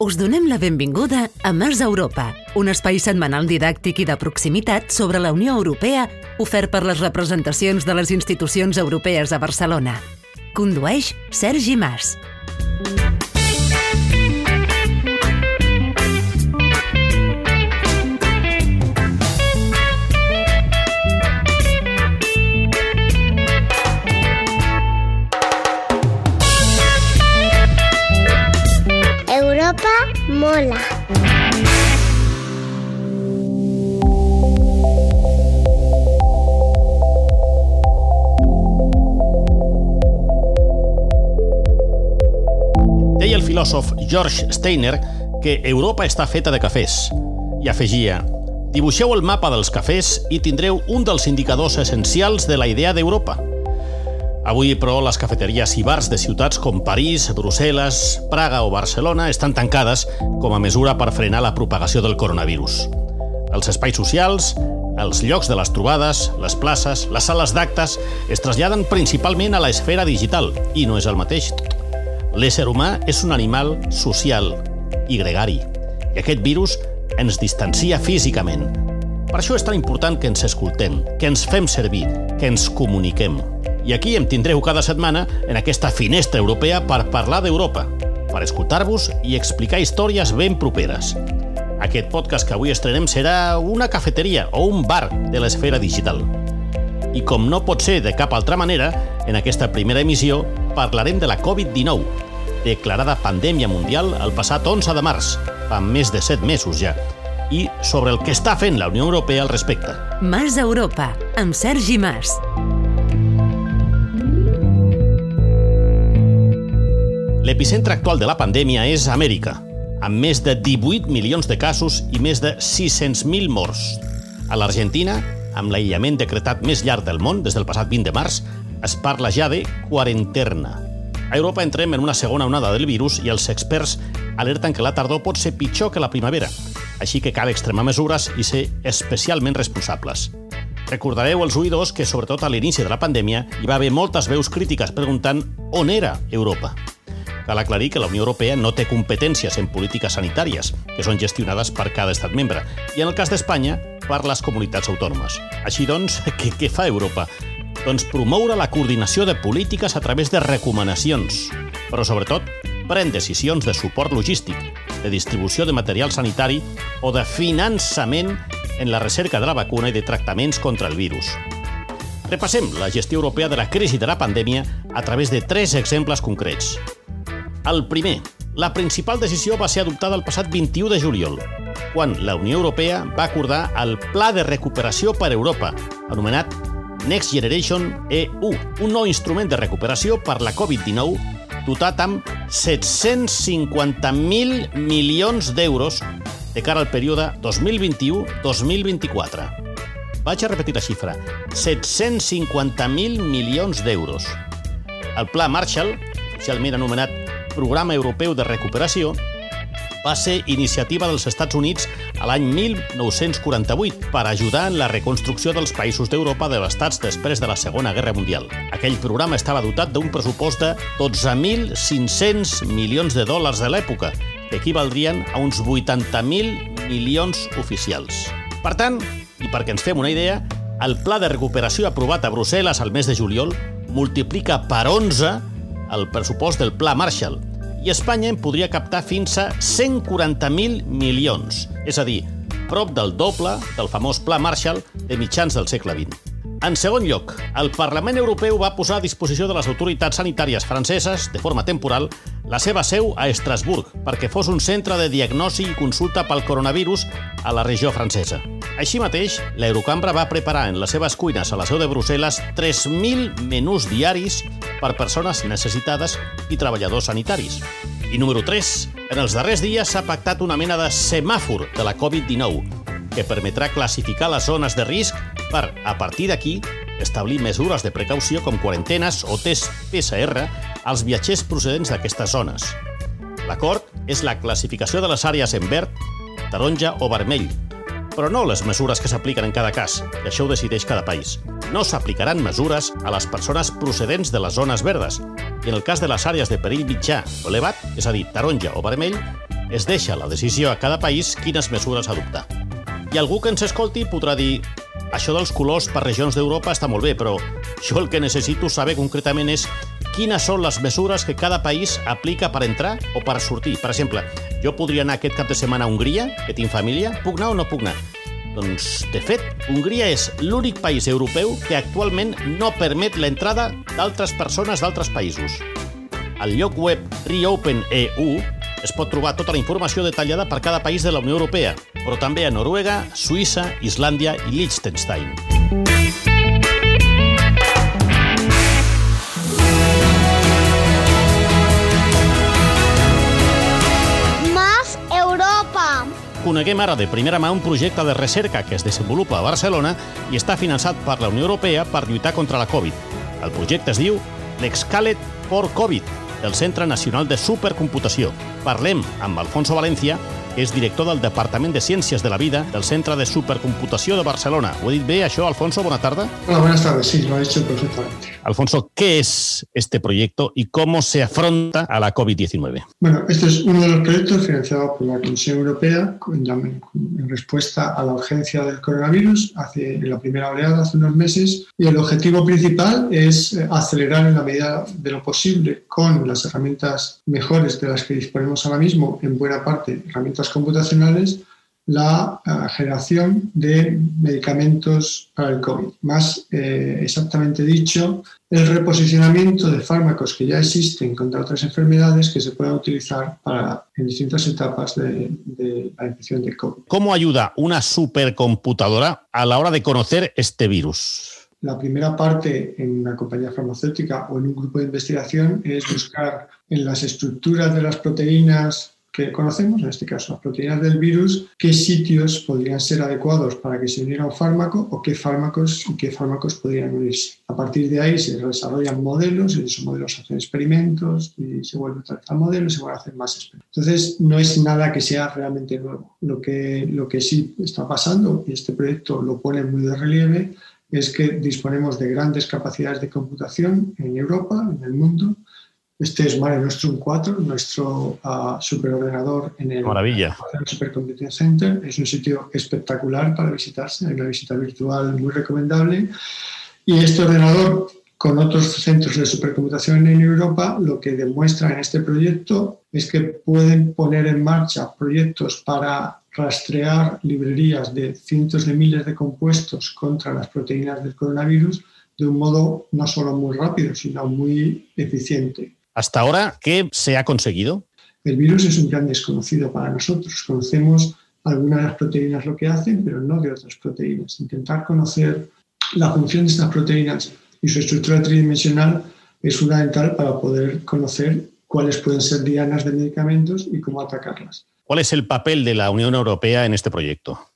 Us donem la benvinguda a Mars Europa, un espai setmanal didàctic i de proximitat sobre la Unió Europea ofert per les representacions de les institucions europees a Barcelona. Condueix Sergi Mas. Europa mola. Deia el filòsof George Steiner que Europa està feta de cafès. I afegia, dibuixeu el mapa dels cafès i tindreu un dels indicadors essencials de la idea d'Europa. Avui, però, les cafeteries i bars de ciutats com París, Brussel·les, Praga o Barcelona estan tancades com a mesura per frenar la propagació del coronavirus. Els espais socials, els llocs de les trobades, les places, les sales d'actes es traslladen principalment a l'esfera digital i no és el mateix. L'ésser humà és un animal social i gregari i aquest virus ens distancia físicament. Per això és tan important que ens escoltem, que ens fem servir, que ens comuniquem. I aquí em tindreu cada setmana en aquesta finestra europea per parlar d'Europa, per escoltar-vos i explicar històries ben properes. Aquest podcast que avui estrenem serà una cafeteria o un bar de l'esfera digital. I com no pot ser de cap altra manera, en aquesta primera emissió parlarem de la Covid-19, declarada pandèmia mundial el passat 11 de març, fa més de 7 mesos ja, i sobre el que està fent la Unió Europea al respecte. Mars Europa, amb Sergi Mas. L'epicentre actual de la pandèmia és Amèrica, amb més de 18 milions de casos i més de 600.000 morts. A l'Argentina, amb l'aïllament decretat més llarg del món des del passat 20 de març, es parla ja de quaranterna. A Europa entrem en una segona onada del virus i els experts alerten que la tardor pot ser pitjor que la primavera, així que cal extremar mesures i ser especialment responsables. Recordareu els oïdors que, sobretot a l'inici de la pandèmia, hi va haver moltes veus crítiques preguntant on era Europa. Cal aclarir que la Unió Europea no té competències en polítiques sanitàries, que són gestionades per cada estat membre, i en el cas d'Espanya, per les comunitats autònomes. Així doncs, què, què fa Europa? Doncs promoure la coordinació de polítiques a través de recomanacions, però sobretot pren decisions de suport logístic, de distribució de material sanitari o de finançament en la recerca de la vacuna i de tractaments contra el virus. Repassem la gestió europea de la crisi de la pandèmia a través de tres exemples concrets. El primer, la principal decisió va ser adoptada el passat 21 de juliol, quan la Unió Europea va acordar el Pla de Recuperació per Europa, anomenat Next Generation EU, un nou instrument de recuperació per la Covid-19 dotat amb 750.000 milions d'euros de cara al període 2021-2024. Vaig a repetir la xifra. 750.000 milions d'euros. El Pla Marshall, oficialment anomenat Programa Europeu de Recuperació, va ser iniciativa dels Estats Units a l'any 1948 per ajudar en la reconstrucció dels països d'Europa devastats després de la Segona Guerra Mundial. Aquell programa estava dotat d'un pressupost de 12.500 milions de dòlars de l'època, que equivaldrien a uns 80.000 milions oficials. Per tant, i perquè ens fem una idea, el pla de recuperació aprovat a Brussel·les al mes de juliol multiplica per 11 el pressupost del Pla Marshall, i Espanya en podria captar fins a 140.000 milions, és a dir, prop del doble del famós Pla Marshall de mitjans del segle XX. En segon lloc, el Parlament Europeu va posar a disposició de les autoritats sanitàries franceses, de forma temporal, la seva seu a Estrasburg perquè fos un centre de diagnosi i consulta pel coronavirus a la regió francesa. Així mateix, l'Eurocambra va preparar en les seves cuines a la seu de Brussel·les 3.000 menús diaris per persones necessitades i treballadors sanitaris. I número 3. En els darrers dies s'ha pactat una mena de semàfor de la Covid-19 que permetrà classificar les zones de risc per, a partir d'aquí, establir mesures de precaució com quarantenes o test PCR als viatgers procedents d'aquestes zones. L'acord és la classificació de les àrees en verd, taronja o vermell, però no les mesures que s'apliquen en cada cas, i això ho decideix cada país. No s'aplicaran mesures a les persones procedents de les zones verdes, i en el cas de les àrees de perill mitjà o elevat, és a dir, taronja o vermell, es deixa la decisió a cada país quines mesures adoptar. I algú que ens escolti podrà dir això dels colors per regions d'Europa està molt bé, però jo el que necessito saber concretament és quines són les mesures que cada país aplica per entrar o per sortir. Per exemple, jo podria anar aquest cap de setmana a Hongria, que tinc família, puc anar o no puc anar? Doncs, de fet, Hongria és l'únic país europeu que actualment no permet l'entrada d'altres persones d'altres països. Al lloc web Reopen EU es pot trobar tota la informació detallada per cada país de la Unió Europea, però també a Noruega, Suïssa, Islàndia i Liechtenstein. Más Europa. Coneguem ara de primera mà un projecte de recerca que es desenvolupa a Barcelona i està finançat per la Unió Europea per lluitar contra la Covid. El projecte es diu l'Excalet for Covid, del Centre Nacional de Supercomputació. Parlem amb Alfonso Valencia, és director del Departament de Ciències de la Vida del Centre de Supercomputació de Barcelona. Ho he dit bé, això, Alfonso? Bona tarda. Hola, buenas tardes. Sí, lo ha hecho perfectamente. Alfonso, ¿qué es este proyecto y cómo se afronta a la COVID-19? Bueno, este es uno de los proyectos financiados por la Comisión Europea en respuesta a la urgencia del coronavirus hace en la primera oleada, hace unos meses. Y el objetivo principal es eh, acelerar en la medida de lo posible con las herramientas mejores de las que disponemos ahora mismo, en buena parte herramientas computacionales, la eh, generación de medicamentos para el COVID. Más eh, exactamente dicho, el reposicionamiento de fármacos que ya existen contra otras enfermedades que se puedan utilizar para, en distintas etapas de, de la infección de COVID. ¿Cómo ayuda una supercomputadora a la hora de conocer este virus? La primera parte en una compañía farmacéutica o en un grupo de investigación es buscar en las estructuras de las proteínas que conocemos, en este caso las proteínas del virus, qué sitios podrían ser adecuados para que se uniera un fármaco o qué fármacos y qué fármacos podrían unirse. A partir de ahí se desarrollan modelos y esos modelos se hacen experimentos y se vuelve a tratar modelos se vuelve a hacer más experimentos. Entonces no es nada que sea realmente nuevo. Lo que, lo que sí está pasando, y este proyecto lo pone muy de relieve, es que disponemos de grandes capacidades de computación en Europa, en el mundo. Este es Mare Nostrum 4, nuestro uh, superordenador en el, Maravilla. el Supercomputing Center. Es un sitio espectacular para visitarse, hay una visita virtual muy recomendable. Y este ordenador, con otros centros de supercomputación en Europa, lo que demuestra en este proyecto es que pueden poner en marcha proyectos para rastrear librerías de cientos de miles de compuestos contra las proteínas del coronavirus de un modo no solo muy rápido, sino muy eficiente. Hasta ahora, ¿qué se ha conseguido? El virus es un gran desconocido para nosotros. Conocemos algunas de las proteínas lo que hacen, pero no de otras proteínas. Intentar conocer la función de estas proteínas y su estructura tridimensional es fundamental para poder conocer cuáles pueden ser dianas de medicamentos y cómo atacarlas. ¿Cuál es el papel de la Unión Europea en este proyecto?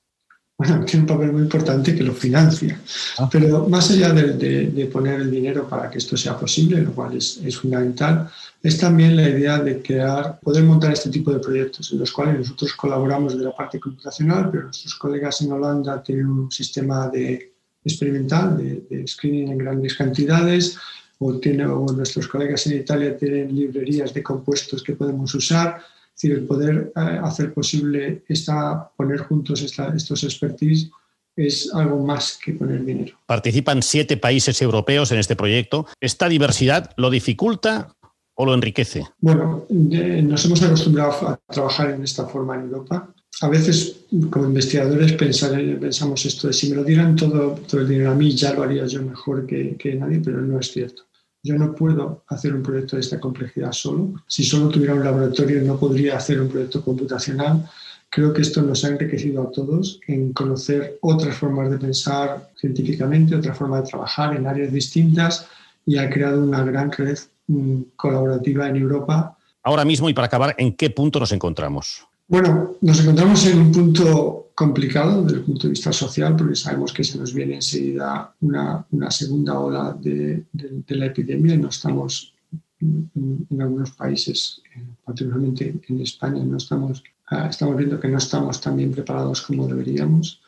Bueno, tiene un papel muy importante que lo financia. Ah. Pero más allá de, de, de, poner el dinero para que esto sea posible, lo cual es, es, fundamental, es también la idea de crear, poder montar este tipo de proyectos en los cuales nosotros colaboramos de la parte computacional, pero nuestros colegas en Holanda tienen un sistema de experimental de, de screening en grandes cantidades, o, tiene, o nuestros colegas en Italia tienen librerías de compuestos que podemos usar. Es decir, el poder eh, hacer posible esta, poner juntos esta, estos expertise es algo más que poner dinero. Participan siete países europeos en este proyecto. ¿Esta diversidad lo dificulta o lo enriquece? Bueno, eh, nos hemos acostumbrado a trabajar en esta forma en Europa. A veces, como investigadores, pensar, pensamos esto de si me lo dieran todo, todo el dinero a mí, ya lo haría yo mejor que, que nadie, pero no es cierto. Yo no puedo hacer un proyecto de esta complejidad solo. Si solo tuviera un laboratorio no podría hacer un proyecto computacional. Creo que esto nos ha enriquecido a todos en conocer otras formas de pensar científicamente, otra forma de trabajar en áreas distintas y ha creado una gran red mm, colaborativa en Europa. Ahora mismo, y para acabar, ¿en qué punto nos encontramos? Bueno, nos encontramos en un punto complicado desde el punto de vista social porque sabemos que se nos viene enseguida una, una segunda ola de, de, de, la epidemia y no estamos en, en algunos países, eh, particularmente en España, no estamos, uh, estamos viendo que no estamos tan bien preparados como deberíamos.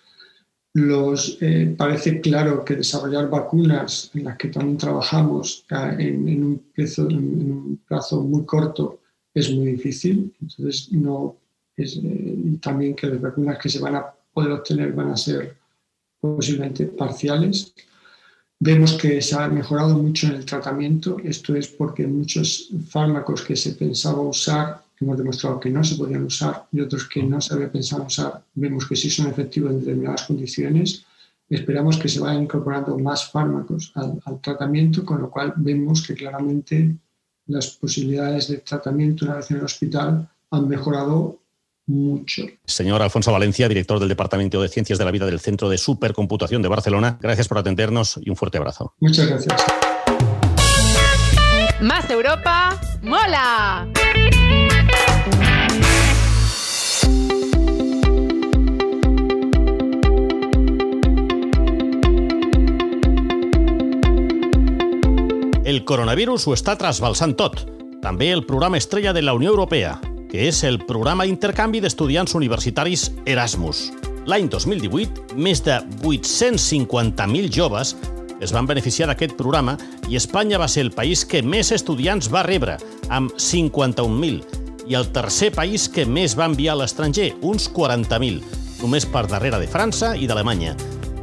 Los, eh, parece claro que desarrollar vacunas en las que también trabajamos uh, en, en, un plazo, en un plazo muy corto es muy difícil, entonces no es, eh, y también que las vacunas que se van a poder obtener van a ser posiblemente parciales. Vemos que se ha mejorado mucho en el tratamiento. Esto es porque muchos fármacos que se pensaba usar hemos demostrado que no se podían usar y otros que no se había pensado usar, vemos que sí son efectivos en determinadas condiciones. Esperamos que se vayan incorporando más fármacos al, al tratamiento, con lo cual vemos que claramente las posibilidades de tratamiento una vez en el hospital han mejorado mucho. Señor Alfonso Valencia, director del Departamento de Ciencias de la Vida del Centro de Supercomputación de Barcelona, gracias por atendernos y un fuerte abrazo. Muchas gracias. Más Europa, mola. El coronavirus ho està trasbalsant tot. També el programa estrella de la Unió Europea, que és el programa d'intercanvi d'estudiants universitaris Erasmus. L'any 2018, més de 850.000 joves es van beneficiar d'aquest programa i Espanya va ser el país que més estudiants va rebre, amb 51.000, i el tercer país que més va enviar a l'estranger, uns 40.000, només per darrere de França i d'Alemanya.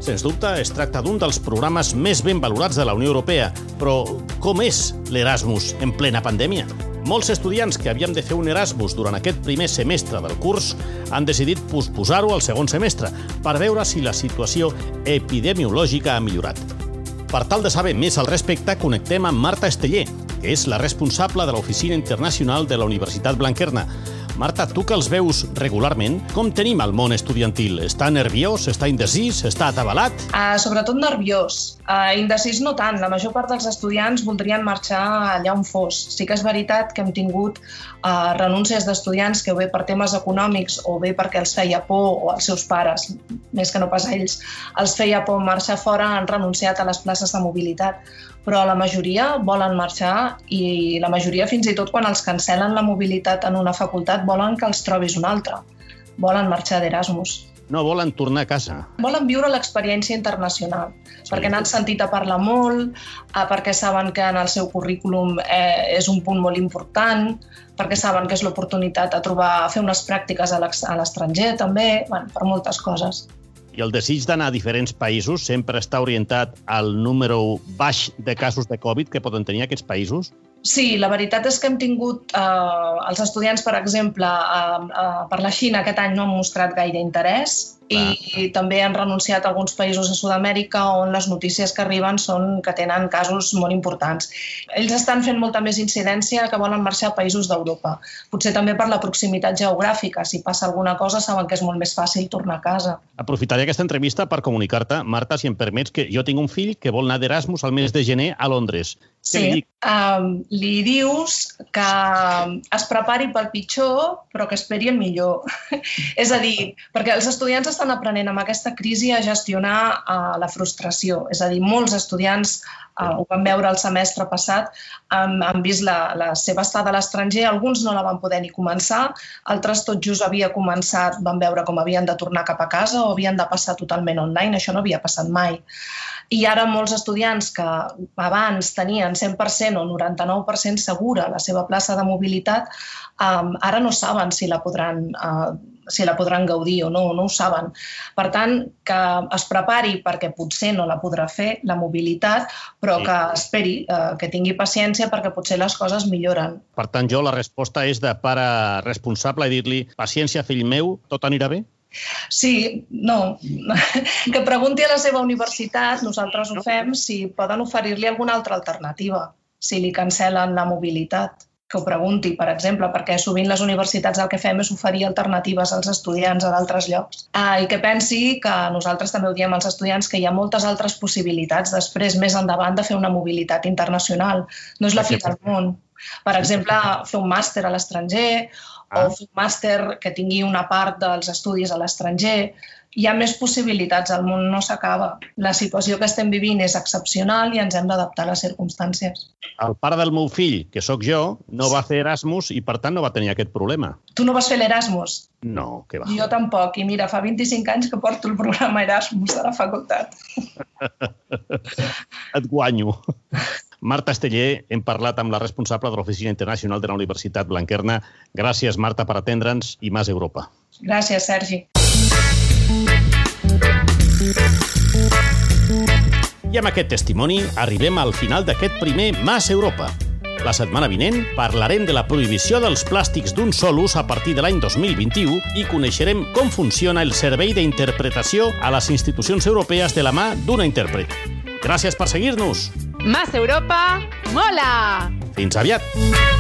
Sens dubte, es tracta d'un dels programes més ben valorats de la Unió Europea, però com és l'Erasmus en plena pandèmia? Molts estudiants que havien de fer un Erasmus durant aquest primer semestre del curs han decidit posposar-ho al segon semestre per veure si la situació epidemiològica ha millorat. Per tal de saber més al respecte, connectem amb Marta Esteller, que és la responsable de l'Oficina Internacional de la Universitat Blanquerna. Marta, tu que els veus regularment, com tenim el món estudiantil? Està nerviós? Està indecís? Està atabalat? Uh, sobretot nerviós. Uh, indecís no tant. La major part dels estudiants voldrien marxar allà on fos. Sí que és veritat que hem tingut uh, renúncies d'estudiants que bé per temes econòmics o bé perquè els feia por o als seus pares, més que no pas ells, els feia por marxar fora, han renunciat a les places de mobilitat però la majoria volen marxar i la majoria fins i tot quan els cancelen la mobilitat en una facultat volen que els trobis una altra. Volen marxar d'Erasmus. No volen tornar a casa. Volen viure l'experiència internacional, sí. perquè n'han sentit a parlar molt, eh, perquè saben que en el seu currículum eh, és un punt molt important, perquè saben que és l'oportunitat de trobar, fer unes pràctiques a l'estranger també, bueno, per moltes coses. I el desig d'anar a diferents països sempre està orientat al número baix de casos de Covid que poden tenir aquests països? Sí, la veritat és que hem tingut... Eh, els estudiants, per exemple, eh, eh, per la Xina aquest any no han mostrat gaire interès i, i també han renunciat a alguns països de Sud-amèrica on les notícies que arriben són que tenen casos molt importants. Ells estan fent molta més incidència que volen marxar a països d'Europa. Potser també per la proximitat geogràfica. Si passa alguna cosa saben que és molt més fàcil tornar a casa. Aprofitaré aquesta entrevista per comunicar-te, Marta, si em permets, que jo tinc un fill que vol anar d'Erasmus al mes de gener a Londres. Sí, li, um, li dius que es prepari pel pitjor, però que esperi el millor. és a dir, perquè els estudiants estan aprenent amb aquesta crisi a gestionar uh, la frustració. És a dir, molts estudiants uh, ho van veure el semestre passat, han, han vist la, la seva estada a l'estranger, alguns no la van poder ni començar, altres tot just havia començat, van veure com havien de tornar cap a casa o havien de passar totalment online, això no havia passat mai. I ara molts estudiants que abans tenien 100% o 99% segura la seva plaça de mobilitat, um, ara no saben si la podran uh, si la podran gaudir o no, no ho saben. Per tant, que es prepari perquè potser no la podrà fer, la mobilitat, però sí. que esperi, eh, que tingui paciència perquè potser les coses milloren. Per tant, jo la resposta és de pare responsable i dir-li paciència, fill meu, tot anirà bé? Sí, no. Que pregunti a la seva universitat, nosaltres ho fem, si poden oferir-li alguna altra alternativa, si li cancel·len la mobilitat que ho pregunti, per exemple, perquè sovint les universitats el que fem és oferir alternatives als estudiants a d'altres llocs. Ah, I que pensi que nosaltres també ho diem als estudiants que hi ha moltes altres possibilitats després, més endavant, de fer una mobilitat internacional. No és la fi del món. Per exemple, fer un màster a l'estranger ah. o fer un màster que tingui una part dels estudis a l'estranger. Hi ha més possibilitats, el món no s'acaba. La situació que estem vivint és excepcional i ens hem d'adaptar a les circumstàncies. El pare del meu fill, que sóc jo, no va fer Erasmus i, per tant, no va tenir aquest problema. Tu no vas fer l'Erasmus? No, que va. Jo tampoc. I mira, fa 25 anys que porto el programa Erasmus de la facultat. Et guanyo. Marta Esteller, hem parlat amb la responsable de l'Oficina Internacional de la Universitat Blanquerna. Gràcies, Marta, per atendre'ns i Mas Europa. Gràcies, Sergi. I amb aquest testimoni arribem al final d'aquest primer Mas Europa. La setmana vinent parlarem de la prohibició dels plàstics d'un sol ús a partir de l'any 2021 i coneixerem com funciona el servei d'interpretació a les institucions europees de la mà d'una intèrpret. Gràcies per seguir-nos. Más Europa, mola! Fins aviat!